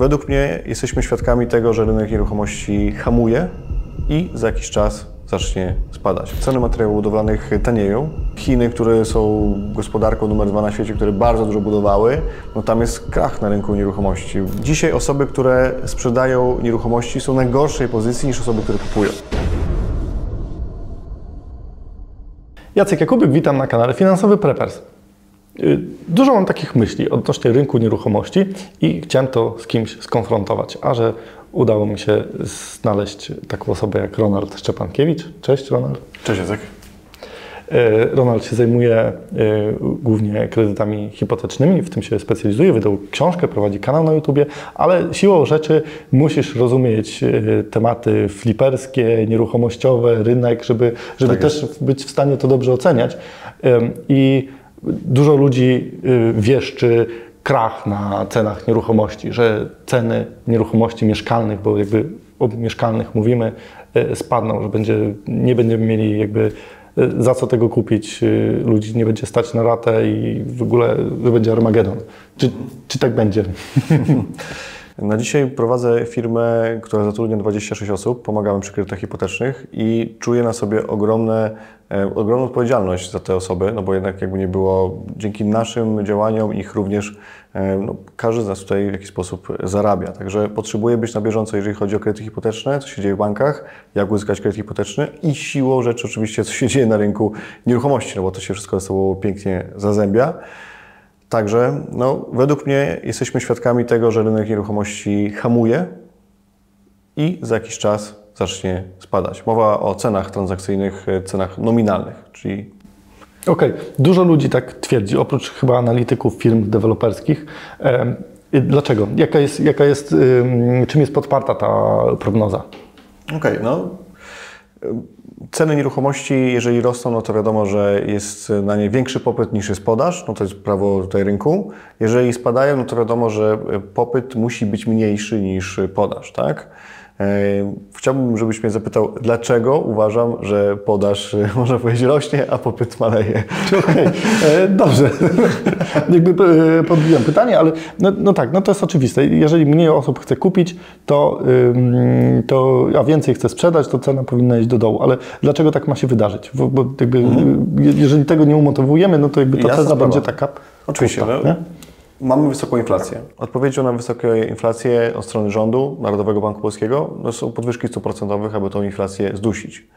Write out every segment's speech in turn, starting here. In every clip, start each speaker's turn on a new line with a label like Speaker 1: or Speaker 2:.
Speaker 1: według mnie jesteśmy świadkami tego, że rynek nieruchomości hamuje i za jakiś czas zacznie spadać. Ceny materiałów budowlanych tanieją. Chiny, które są gospodarką numer dwa na świecie, które bardzo dużo budowały, no tam jest krach na rynku nieruchomości. Dzisiaj osoby, które sprzedają nieruchomości są na gorszej pozycji niż osoby, które kupują.
Speaker 2: Jacek Jakubik, witam na kanale Finansowy Preppers. Y, Dużo mam takich myśli odnośnie rynku nieruchomości i chciałem to z kimś skonfrontować, a że udało mi się znaleźć taką osobę jak Ronald Szczepankiewicz. Cześć Ronald.
Speaker 1: Cześć Jacek.
Speaker 2: Y, Ronald się zajmuje y, głównie kredytami hipotecznymi, w tym się specjalizuje, wydał książkę, prowadzi kanał na YouTubie, ale siłą rzeczy musisz rozumieć tematy fliperskie, nieruchomościowe, rynek, żeby, żeby
Speaker 1: Tak
Speaker 2: też być w stanie to dobrze oceniać. I dużo ludzi y, wieszczy krach na cenach nieruchomości, że ceny nieruchomości mieszkalnych, bo jakby o mieszkalnych mówimy, y, spadną, że będzie, nie będziemy mieli jakby y, za co tego kupić, ludzi nie będzie stać na ratę i w ogóle że będzie Armagedon. Czy, czy tak będzie?
Speaker 1: Na dzisiaj prowadzę firmę, która zatrudnia 26 osób, pomagamy przy kredytach hipotecznych i czuję na sobie ogromne, e, ogromną odpowiedzialność za te osoby, no bo jednak jakby nie było, dzięki naszym działaniom ich również e, no, każdy z nas tutaj w jakiś sposób zarabia. Także potrzebuję być na bieżąco, jeżeli chodzi o kredyty hipoteczne, co się dzieje w bankach, jak uzyskać kredyt hipoteczny i siłą rzeczy oczywiście, co się dzieje na rynku nieruchomości, no bo to się wszystko ze sobą pięknie zazębia. Także no, według mnie jesteśmy świadkami tego, że rynek nieruchomości hamuje i za jakiś czas zacznie spadać. Mowa o cenach transakcyjnych, e, cenach nominalnych, czyli
Speaker 2: Okej, dużo ludzi tak twierdzi, oprócz chyba analityków firm deweloperskich. Dlaczego? Jaka jest, jaka jest, ym, czym jest podparta ta prognoza?
Speaker 1: Okej, no. Ceny nieruchomości, jeżeli rosną, no to wiadomo, że jest na nie większy popyt niż jest podaż, no to jest prawo tutaj rynku. Jeżeli spadają, no to wiadomo, że popyt musi być mniejszy niż podaż, tak? E, Chciałbym, żebyś mnie zapytał, dlaczego uważam, że podaż, e, można powiedzieć, rośnie, a popyt maleje.
Speaker 2: Okej, e, dobrze. Jakby podbiłem pytanie, ale no, no tak, no to jest oczywiste. Jeżeli mniej osób chce kupić, to, to a więcej chce sprzedać, to cena powinna iść do dołu. Ale dlaczego tak ma się wydarzyć? Bo, bo jakby, je- jeżeli tego nie umotywujemy, no to jakby ta
Speaker 1: Jasna
Speaker 2: cena
Speaker 1: sprawa.
Speaker 2: będzie taka
Speaker 1: Oczywiście,
Speaker 2: pusta,
Speaker 1: no. Mamy wysoką inflację. Odpowiedzią na wysoką inflację od strony rządu, Narodowego Banku Polskiego, no są podwyżki stóp procentowych, aby tą inflację zdusić.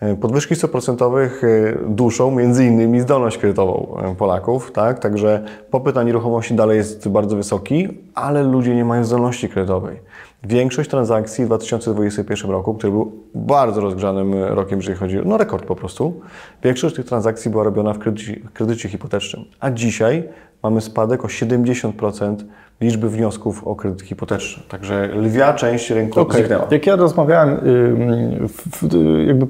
Speaker 1: E, Podwyżki stóp procentowych e, duszą między innymi zdolność kredytową e, Polaków, tak? Także popyt na nieruchomości dalej jest bardzo wysoki, ale ludzie nie mają zdolności kredytowej. Większość transakcji w 2021 roku, który był bardzo rozgrzanym rokiem, jeżeli chodzi o no rekord po prostu, większość tych transakcji była robiona w kredycie, w kredycie hipotecznym, a dzisiaj mamy spadek o 70% liczby wniosków o kredyt hipoteczny. Także lwia część rynku
Speaker 2: Okej.
Speaker 1: zniknęła.
Speaker 2: Jak ja rozmawiałem jakby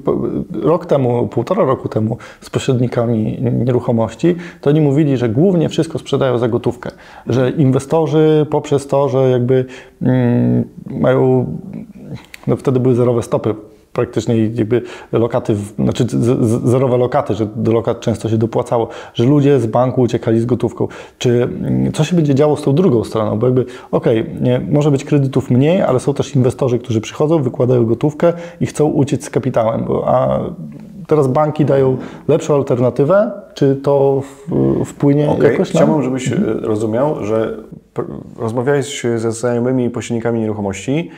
Speaker 2: rok temu, półtora roku temu z pośrednikami nieruchomości, to oni mówili, że głównie wszystko sprzedają za gotówkę. Że inwestorzy poprzez to, że jakby mają, no wtedy były zerowe stopy praktycznie jakby lokaty, znaczy zerowe lokaty, że do lokat często się dopłacało, że ludzie z banku uciekali z gotówką. Czy mm, co się będzie działo z tą drugą stroną? Bo jakby, okej, nie, może być kredytów mniej, ale są też inwestorzy, którzy przychodzą, wykładają gotówkę i chcą uciec z kapitałem, a teraz banki dają lepszą alternatywę, czy to wpłynie
Speaker 1: Okej,
Speaker 2: jakoś na...
Speaker 1: Chciałbym, żebyś e, rozumiał, że rozmawiałeś ze znajomymi pośrednikami nieruchomości,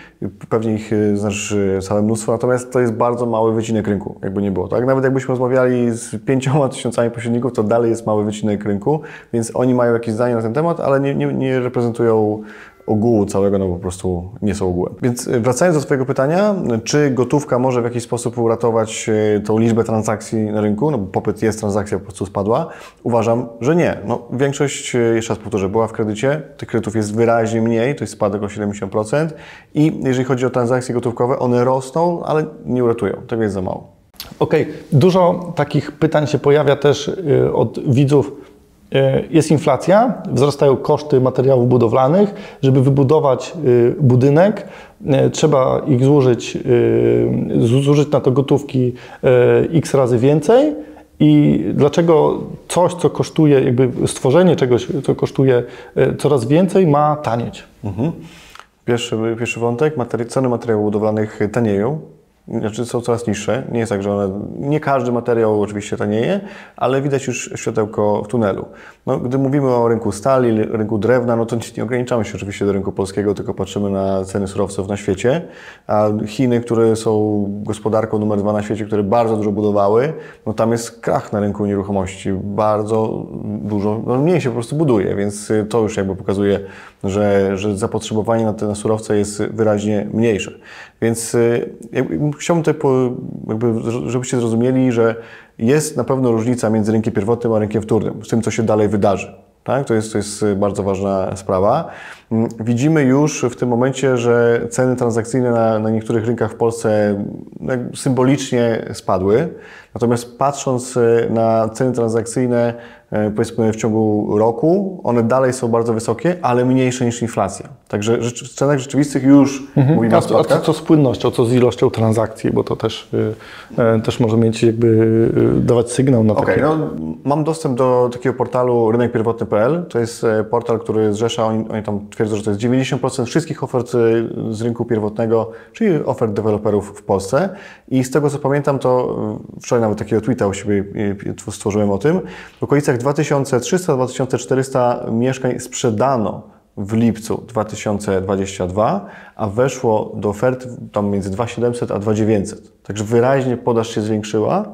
Speaker 1: pewnie ich e, znasz e, całe mnóstwo, natomiast to jest bardzo mały wycinek rynku, jakby nie było, tak? Nawet jakbyśmy rozmawiali z pięcioma tysiącami pośredników, to dalej jest mały wycinek rynku, więc oni mają jakieś zdanie na ten temat, ale nie, nie, nie reprezentują ogółu całego, no po prostu nie są ogółem. Więc e, wracając do Twojego pytania, czy gotówka może w jakiś sposób uratować e, tą liczbę transakcji na rynku, no bo popyt jest, transakcja po prostu spadła? Uważam, że nie. No, większość, e, jeszcze raz powtórzę, była w kredycie, tych kredytów jest wyraźnie mniej, to jest spadek o 70% i jeżeli chodzi o transakcje gotówkowe, one rosną, ale nie uratują, tego jest za mało.
Speaker 2: Okej, dużo takich pytań się pojawia też y, od widzów. Y, Jest inflacja, wzrastają koszty materiałów budowlanych. Żeby wybudować y, budynek, y, trzeba ich zużyć, y, zużyć na to gotówki y, x razy więcej. I dlaczego coś, co kosztuje, jakby stworzenie czegoś, co kosztuje coraz więcej, ma tanieć?
Speaker 1: Mhm. Pierwszy, pierwszy wątek, materi- ceny materiałów budowlanych tanieją, znaczy są coraz niższe. Nie jest tak, że one, nie każdy materiał oczywiście tanieje, ale widać już światełko w tunelu. No, gdy mówimy o rynku stali, rynku drewna, no to nie ograniczamy się oczywiście do rynku polskiego, tylko patrzymy na ceny surowców na świecie. A Chiny, które są gospodarką numer dwa na świecie, które bardzo dużo budowały, no tam jest krach na rynku nieruchomości. Bardzo dużo, no mniej się po prostu buduje, więc to już jakby pokazuje, że, że zapotrzebowanie na te na surowce jest wyraźnie mniejsze. Więc jakby, chciałbym tutaj, po, jakby, żebyście zrozumieli, że jest na pewno różnica między rynkiem pierwotnym a rynkiem wtórnym, z tym, co się dalej wydarzy. Tak? To, jest, to jest bardzo ważna sprawa. Widzimy już w tym momencie, że ceny transakcyjne na, na niektórych rynkach w Polsce symbolicznie spadły. Natomiast patrząc na ceny transakcyjne E, powiedzmy w ciągu roku, one dalej są bardzo wysokie, ale mniejsze niż inflacja. Także w cenach rzeczywistych już mhm. mówimy
Speaker 2: a, o spadkach. A co z płynnością, co z ilością transakcji, bo to też, yy, też może mieć jakby yy, dawać sygnał na
Speaker 1: okay, takie... no, mam dostęp do takiego portalu rynekpierwotny.pl. To jest portal, który zrzesza, oni, oni tam twierdzą, że to jest 90% wszystkich ofert z rynku pierwotnego, czyli ofert deweloperów w Polsce. I z tego co pamiętam, to wczoraj nawet takiego tweeta u siebie stworzyłem o tym, w okolicach 2300-2400 mieszkań sprzedano w lipcu 2022, a weszło do ofert tam między 2700 a 2900. Także wyraźnie podaż się zwiększyła,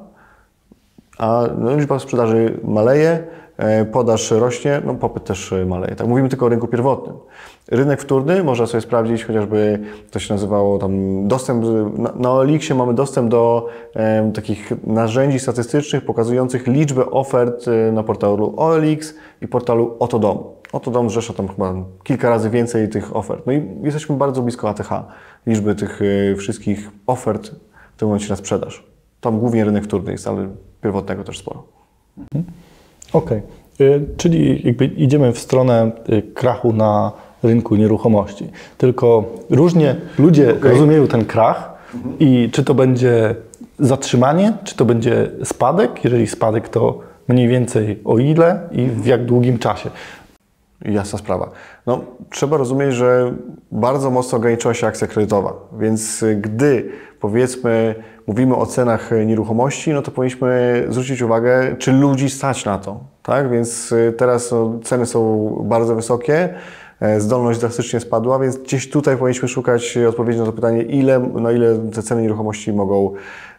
Speaker 1: a no, liczba sprzedaży maleje, podaż rośnie, no popyt też maleje. Tak mówimy tylko o rynku pierwotnym. Rynek wtórny można sobie sprawdzić, chociażby to się nazywało tam dostęp, na, na OLX mamy dostęp do e, takich narzędzi statystycznych pokazujących liczbę ofert e, na portalu OLX i portalu Otodom. Otodom zrzesza tam chyba kilka razy więcej tych ofert. No i jesteśmy bardzo blisko ATH, liczby tych e, wszystkich ofert w tym momencie na sprzedaż. Tam głównie rynek wtórny jest, ale pierwotnego też sporo.
Speaker 2: Mhm. Okej, okay. czyli jakby idziemy w stronę krachu na rynku nieruchomości. Tylko różnie ludzie okay. rozumieją ten krach mhm. i czy to będzie zatrzymanie, czy to będzie spadek. Jeżeli spadek, to mniej więcej o ile i w jak długim czasie.
Speaker 1: Jasna sprawa. No, trzeba rozumieć, że bardzo mocno ograniczyła się akcja kredytowa, więc gdy powiedzmy mówimy o cenach nieruchomości, no to powinniśmy zwrócić uwagę, czy ludzi stać na to. Tak? Więc teraz no, ceny są bardzo wysokie, E, zdolność drastycznie spadła, więc gdzieś tutaj powinniśmy szukać odpowiedzi na to pytanie, ile, na ile te ceny nieruchomości mogą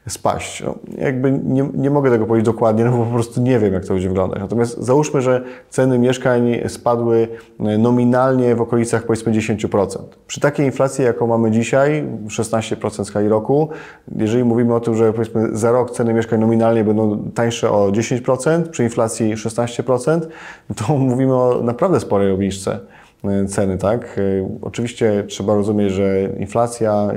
Speaker 1: spaść. No, jakby nie, nie mogę tego powiedzieć dokładnie, no bo po prostu nie wiem, jak to będzie wyglądać. Natomiast załóżmy, że ceny mieszkań spadły e, nominalnie w okolicach powiedzmy 10%. Przy takiej inflacji, jaką mamy dzisiaj, 16% skali roku, jeżeli mówimy o tym, że powiedzmy za rok ceny mieszkań nominalnie będą tańsze o 10%, przy inflacji 16%, to mówimy o naprawdę sporej obniżce. E, ceny, tak? E, oczywiście trzeba rozumieć, że inflacja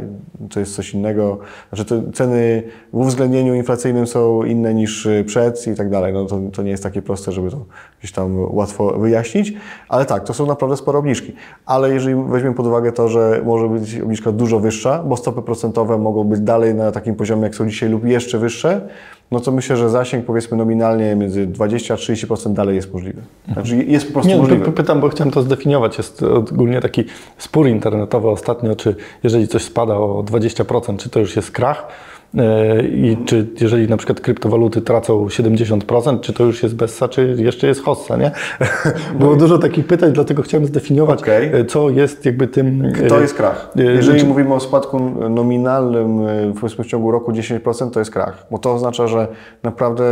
Speaker 1: to jest coś innego, znaczy te ceny w uwzględnieniu inflacyjnym są inne niż przed i tak dalej. No to, to nie jest takie proste, żeby to gdzieś tam łatwo wyjaśnić, ale tak, to są naprawdę spore obniżki. Ale jeżeli weźmiemy pod uwagę to, że może być obniżka dużo wyższa, bo stopy procentowe mogą być dalej na takim poziomie, jak są dzisiaj lub jeszcze wyższe, no to myślę, że zasięg powiedzmy nominalnie między 20 a 30% dalej jest możliwy. Znaczy jest po prostu Nie, możliwy.
Speaker 2: Pytam, bo chciałem to zdefiniować. Jest ogólnie taki spór internetowy ostatnio, czy jeżeli coś spada o 20%, czy to już jest krach, I czy jeżeli na przykład kryptowaluty tracą 70%, czy to już jest Bessa, czy jeszcze jest Hossa, nie? Było dużo takich pytań, dlatego chciałem zdefiniować, okay. co jest jakby tym...
Speaker 1: To jest krach. E, jeżeli czy... mówimy o spadku nominalnym, e, powiedzmy w ciągu roku 10%, to jest krach, bo to oznacza, że naprawdę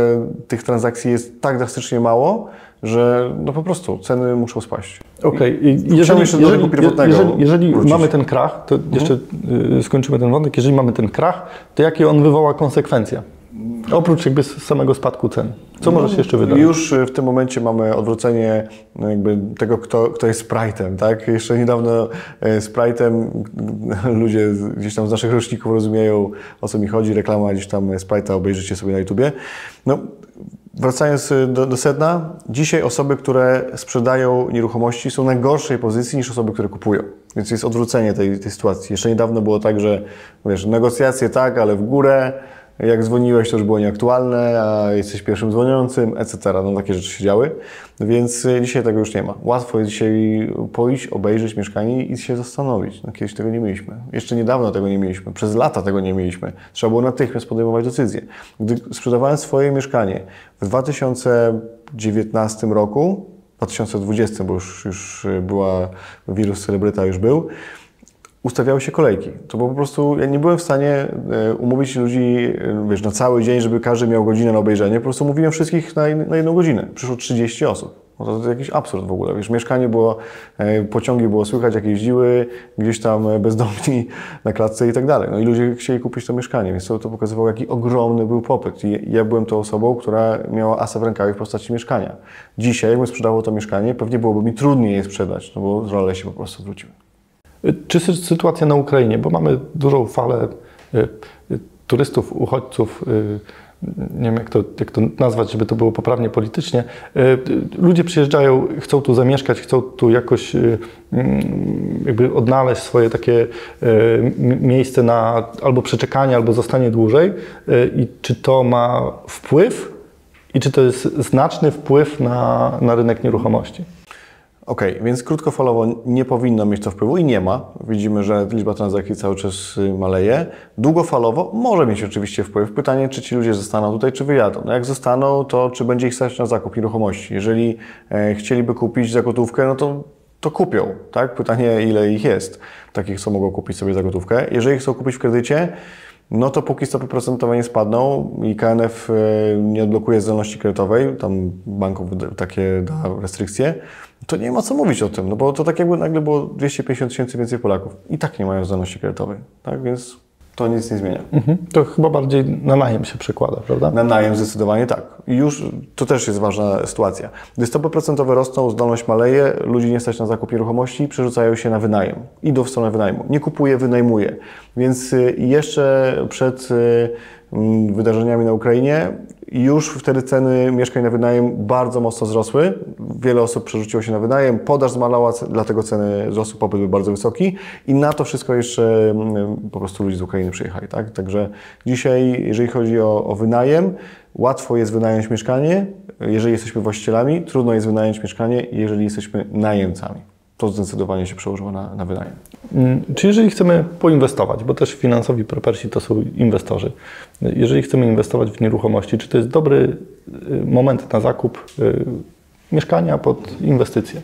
Speaker 1: tych transakcji jest tak drastycznie mało, że no po prostu ceny muszą spaść.
Speaker 2: Okej, okay. jeżeli, jeżeli, jeżeli, jeżeli mamy ten krach, to mhm. jeszcze y, skończymy ten wątek, jeżeli mamy ten krach, to jakie on wywoła konsekwencje? Oprócz jakby samego spadku cen. Co no, może się jeszcze wydarzyć?
Speaker 1: Już w tym momencie mamy odwrócenie no jakby tego, kto, kto jest Sprite'em. Tak? Jeszcze niedawno e, Sprite'em ludzie gdzieś tam z naszych roczników rozumieją, o co mi chodzi. Reklama gdzieś tam Sprite'a obejrzycie sobie na YouTubie. No, Wracając y, do, do, sedna, dzisiaj osoby, które sprzedają nieruchomości są na gorszej pozycji niż osoby, które kupują. Więc jest odwrócenie tej, tej sytuacji. Jeszcze niedawno było tak, że wiesz, negocjacje tak, ale w górę, jak dzwoniłeś, to już było nieaktualne, a jesteś pierwszym dzwoniącym, etc. No takie rzeczy się działy, więc y, dzisiaj tego już nie ma. Łatwo jest dzisiaj pójść, obejrzeć mieszkanie i się zastanowić. No kiedyś tego nie mieliśmy. Jeszcze niedawno tego nie mieliśmy. Przez lata tego nie mieliśmy. Trzeba było natychmiast podejmować decyzje. Gdy sprzedawałem swoje mieszkanie w 2019 roku, 2020, bo już, już była wirus celebryta już był, ustawiały się kolejki. To po prostu, ja nie byłem w stanie e, umówić ludzi, e, wiesz, na cały dzień, żeby każdy miał godzinę na obejrzenie. Po prostu mówiłem wszystkich na, na jedną godzinę. Przyszło 30 osób. No to, to jakiś absurd w ogóle. Wiesz, mieszkanie było, e, pociągi było słychać, jak jeździły, gdzieś tam bezdomni na klatce i tak dalej. No i ludzie chcieli kupić to mieszkanie, więc to, to pokazywało, jaki ogromny był popyt. I ja byłem tą osobą, która miała asa w rękawie w postaci mieszkania. Dzisiaj, jakbym sprzedawał to mieszkanie, pewnie byłoby mi trudniej je sprzedać, no bo role się po prostu wróciły.
Speaker 2: Czy sytuacja na Ukrainie, bo mamy dużą falę y, y, turystów, uchodźców, y, nie wiem jak to, jak to nazwać, żeby to było poprawnie politycznie. Ludzie przyjeżdżają, chcą tu zamieszkać, chcą tu jakoś mm, jakby odnaleźć swoje takie miejsce na albo przeczekanie, albo zostanie dłużej. I czy to ma wpływ i czy to jest znaczny wpływ na, na rynek nieruchomości?
Speaker 1: OK, więc krótkofalowo nie powinno mieć to wpływu i nie ma. Widzimy, że liczba transakcji cały czas y, maleje. Długofalowo może mieć oczywiście wpływ. Pytanie, czy ci ludzie zostaną tutaj, czy wyjadą. No jak zostaną, to czy będzie ich stać na zakup nieruchomości. Jeżeli e, chcieliby kupić za gotówkę, no to to kupią, tak? Pytanie, ile ich jest, takich, co mogą kupić sobie za gotówkę. Jeżeli chcą kupić w kredycie, no to póki stopy procentowe nie spadną i KNF e, nie odblokuje zdolności kredytowej, tam banków takie da restrykcje, to nie ma co mówić o tym, no bo to tak jakby nagle było 250 tysięcy więcej Polaków i tak nie mają zdolności kredytowej, tak? Więc to nic nie zmienia.
Speaker 2: Mhm. To chyba bardziej na najem się przekłada, prawda?
Speaker 1: Na najem zdecydowanie tak. I już to też jest ważna sytuacja. Gdy stopy procentowe rosną, zdolność maleje, ludzi nie stać na zakup nieruchomości, przerzucają się na wynajem. Idą w stronę wynajmu. Nie kupuje, wynajmuje. Więc y, jeszcze przed y, wydarzeniami na Ukrainie już wtedy ceny mieszkań na wynajem bardzo mocno wzrosły. Wiele osób przerzuciło się na wynajem, podaż zmalała, dlatego ceny wzrosły, popyt był bardzo wysoki i na to wszystko jeszcze mm, po prostu ludzie z Ukrainy przyjechali. Tak? Także dzisiaj, jeżeli chodzi o, o wynajem, łatwo jest wynająć mieszkanie, jeżeli jesteśmy właścicielami, trudno jest wynająć mieszkanie, jeżeli jesteśmy najemcami to zdecydowanie się przełożyło na, na wynajem.
Speaker 2: Mm, czy jeżeli chcemy poinwestować, bo też finansowi propersi to są inwestorzy, jeżeli chcemy inwestować w nieruchomości, czy to jest dobry y, moment na zakup y, mieszkania pod inwestycje?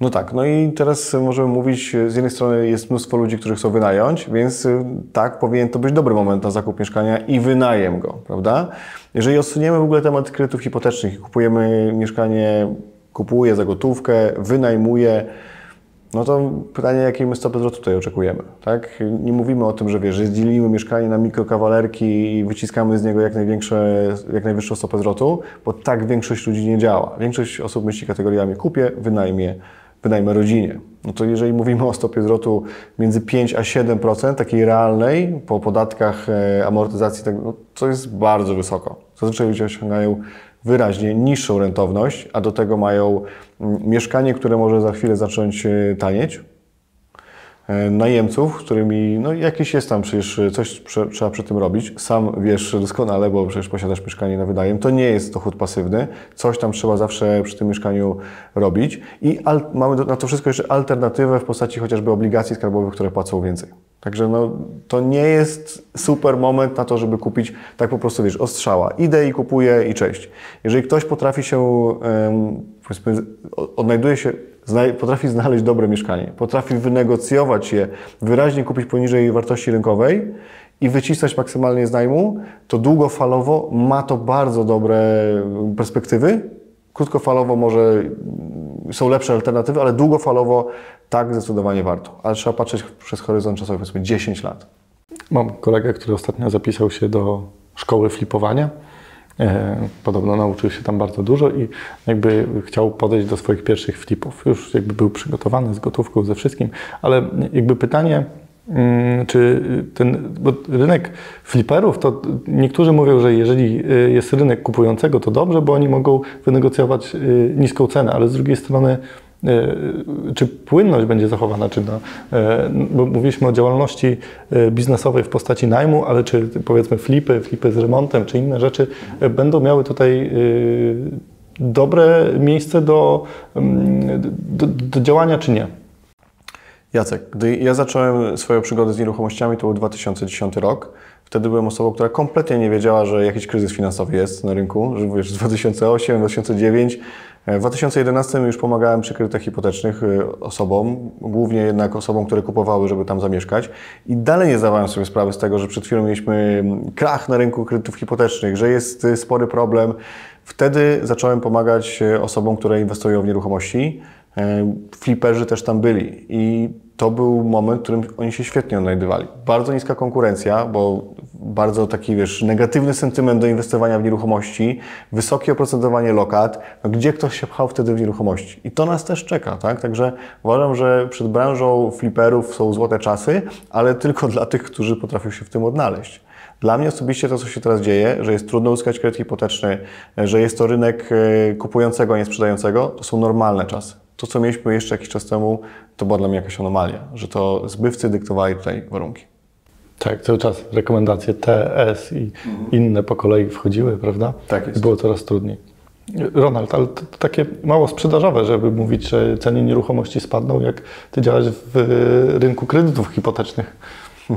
Speaker 1: No tak, no i teraz możemy mówić, z jednej strony jest mnóstwo ludzi, którzy chcą wynająć, więc y, tak, powinien to być dobry moment na zakup mieszkania i wynajem go, prawda? Jeżeli odsuniemy w ogóle temat kredytów hipotecznych i kupujemy mieszkanie, kupuję za gotówkę, wynajmuję, no to pytanie, jakiej my stopy zwrotu tutaj oczekujemy, tak? Nie mówimy o tym, że wiesz, że dzielimy mieszkanie na mikrokawalerki i wyciskamy z niego jak, największe, jak najwyższą stopę zwrotu, bo tak większość ludzi nie działa. Większość osób myśli kategoriami kupię, wynajmie, wynajmę rodzinie. No to jeżeli mówimy o stopie zwrotu między 5 a 7%, takiej realnej, po podatkach, e, amortyzacji, no to jest bardzo wysoko. Zazwyczaj ludzie osiągają wyraźnie niższą rentowność, a do tego mają mm, mieszkanie, które może za chwilę zacząć e, tanieć, najemców, którymi no jakiś jest tam przecież coś trzeba przy tym robić. Sam wiesz doskonale, bo przecież posiadasz mieszkanie na wynajem. To nie jest dochód pasywny. Coś tam trzeba zawsze przy tym mieszkaniu robić. I mamy na to wszystko jeszcze alternatywę w postaci chociażby obligacji skarbowych, które płacą więcej. Także no, to nie jest super moment na to, żeby kupić tak po prostu, wiesz, ostrzała. Idę i kupuję i cześć. Jeżeli ktoś potrafi się, powiedzmy, odnajduje się, potrafi znaleźć dobre mieszkanie, potrafi wynegocjować je, wyraźnie kupić poniżej wartości rynkowej i wycisnąć maksymalnie z najmu, to długofalowo ma to bardzo dobre perspektywy. Krótkofalowo może są lepsze alternatywy, ale długofalowo tak, zdecydowanie warto. Ale trzeba patrzeć przez horyzont czasowy, powiedzmy 10 lat.
Speaker 2: Mam kolegę, który ostatnio zapisał się do szkoły flipowania. E, podobno nauczył się tam bardzo dużo i jakby chciał podejść do swoich pierwszych flipów. Już jakby był przygotowany z gotówką, ze wszystkim, ale jakby pytanie, mm, czy ten, bo rynek fliperów, to niektórzy mówią, że jeżeli y, jest rynek kupującego, to dobrze, bo oni mogą wynegocjować y, niską cenę, ale z drugiej strony czy płynność będzie zachowana, czy no, bo mówiliśmy o działalności biznesowej w postaci najmu, ale czy powiedzmy flipy, flipy z remontem, czy inne rzeczy będą miały tutaj dobre miejsce do, mm, do, do działania, czy nie?
Speaker 1: Jacek, gdy ja zacząłem swoją przygodę z nieruchomościami, to był 2010 rok. Wtedy byłem osobą, która kompletnie nie wiedziała, że jakiś kryzys finansowy jest na rynku, że wiesz, 2008, 2009. W 2011 już pomagałem przy kredytach hipotecznych y, osobom, głównie jednak osobom, które kupowały, żeby tam zamieszkać. I dalej nie zdawałem sobie sprawy z tego, że przed chwilą mieliśmy mm, krach na rynku kredytów hipotecznych, że jest y, spory problem. Wtedy zacząłem pomagać y, osobom, które inwestują w nieruchomości. Fliperzy też tam byli i to był moment, w którym oni się świetnie odnajdywali. Bardzo niska konkurencja, bo bardzo taki, wiesz, negatywny sentyment do inwestowania w nieruchomości, wysokie oprocentowanie lokat, no gdzie ktoś się pchał wtedy w nieruchomości. I to nas też czeka, tak? Także uważam, że przed branżą fliperów są złote czasy, ale tylko dla tych, którzy potrafią się w tym odnaleźć. Dla mnie osobiście to, co się teraz dzieje, że jest trudno uzyskać kredyt hipoteczny, że jest to rynek e, kupującego, a nie sprzedającego, to są normalne czasy. To, co mieliśmy jeszcze jakiś czas temu, to była dla mnie jakaś anomalia, że to zbywcy dyktowali tutaj warunki.
Speaker 2: Tak, cały czas rekomendacje TS i mhm. inne po kolei wchodziły, prawda?
Speaker 1: Tak jest.
Speaker 2: I było coraz trudniej. Ronald, ale to, to takie mało sprzedażowe, żeby mówić, że ceny nieruchomości spadną, jak ty działasz w rynku kredytów hipotecznych.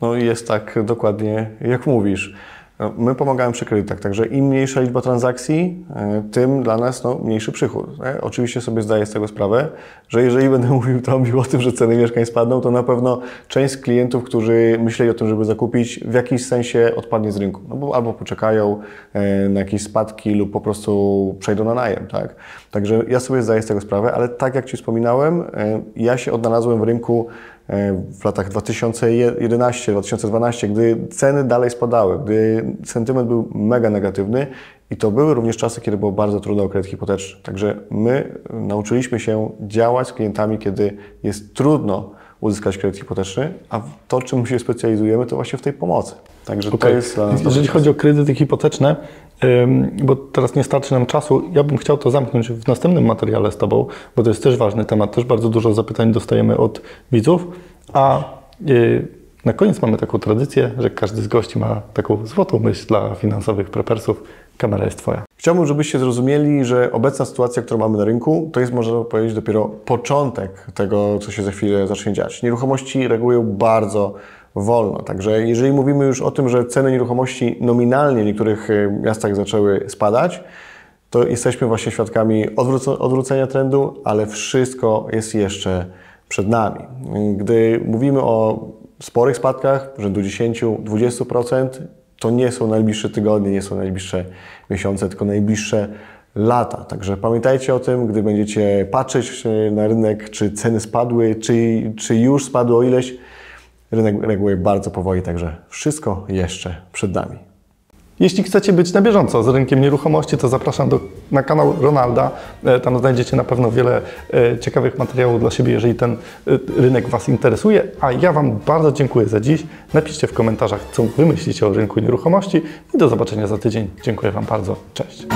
Speaker 1: No jest tak dokładnie, jak mówisz. No, my pomagamy przy kredytach, także im mniejsza liczba transakcji, e, tym dla nas no, mniejszy przychód. Oczywiście sobie zdaję z tego sprawę, że jeżeli będę mówił trąbił o tym, że ceny mieszkań spadną, to na pewno część z klientów, którzy myśleli o tym, żeby zakupić, w jakiś sensie odpadnie z rynku. No bo albo poczekają e, na jakieś spadki lub po prostu przejdą na najem. Tak? Także ja sobie zdaję z tego sprawę, ale tak jak Ci wspominałem, e, ja się odnalazłem w rynku w latach 2011-2012, gdy ceny dalej spadały, gdy sentyment był mega negatywny i to były również czasy, kiedy było bardzo trudno o kredyt hipoteczny. Także my nauczyliśmy się działać z klientami, kiedy jest trudno uzyskać kredyt hipoteczny, a to, czym się specjalizujemy, to właśnie w tej pomocy.
Speaker 2: Także okay. to jest Jeżeli chodzi o kredyty hipoteczne, bo teraz nie starczy nam czasu, ja bym chciał to zamknąć w następnym materiale z Tobą, bo to jest też ważny temat, też bardzo dużo zapytań dostajemy od widzów, a y, na koniec mamy taką tradycję, że każdy z gości ma taką złotą myśl dla finansowych prepersów. Kamera jest Twoja.
Speaker 1: Chciałbym, żebyście zrozumieli, że obecna sytuacja, którą mamy na rynku, to jest, można powiedzieć, dopiero początek tego, co się za chwilę zacznie dziać. Nieruchomości reagują bardzo wolno. Także jeżeli mówimy już o tym, że ceny nieruchomości nominalnie w niektórych e, miastach zaczęły spadać, to jesteśmy właśnie świadkami odwrócenia trendu, ale wszystko jest jeszcze przed nami. Gdy mówimy o sporych spadkach, rzędu 10-20%, to nie są najbliższe tygodnie, nie są najbliższe miesiące, tylko najbliższe lata. Także pamiętajcie o tym, gdy będziecie patrzeć e, na rynek, czy ceny spadły, czy, czy już spadły o ileś. Rynek reaguje bardzo powoli, także wszystko jeszcze przed nami.
Speaker 2: Jeśli chcecie być na bieżąco z rynkiem nieruchomości, to zapraszam do, na kanał Ronalda. E, tam znajdziecie na pewno wiele e, ciekawych materiałów dla siebie, jeżeli ten rynek Was interesuje. A ja Wam bardzo dziękuję za dziś. Napiszcie w komentarzach, co Wy myślicie o rynku nieruchomości i do zobaczenia za tydzień. Dziękuję Wam bardzo. Cześć.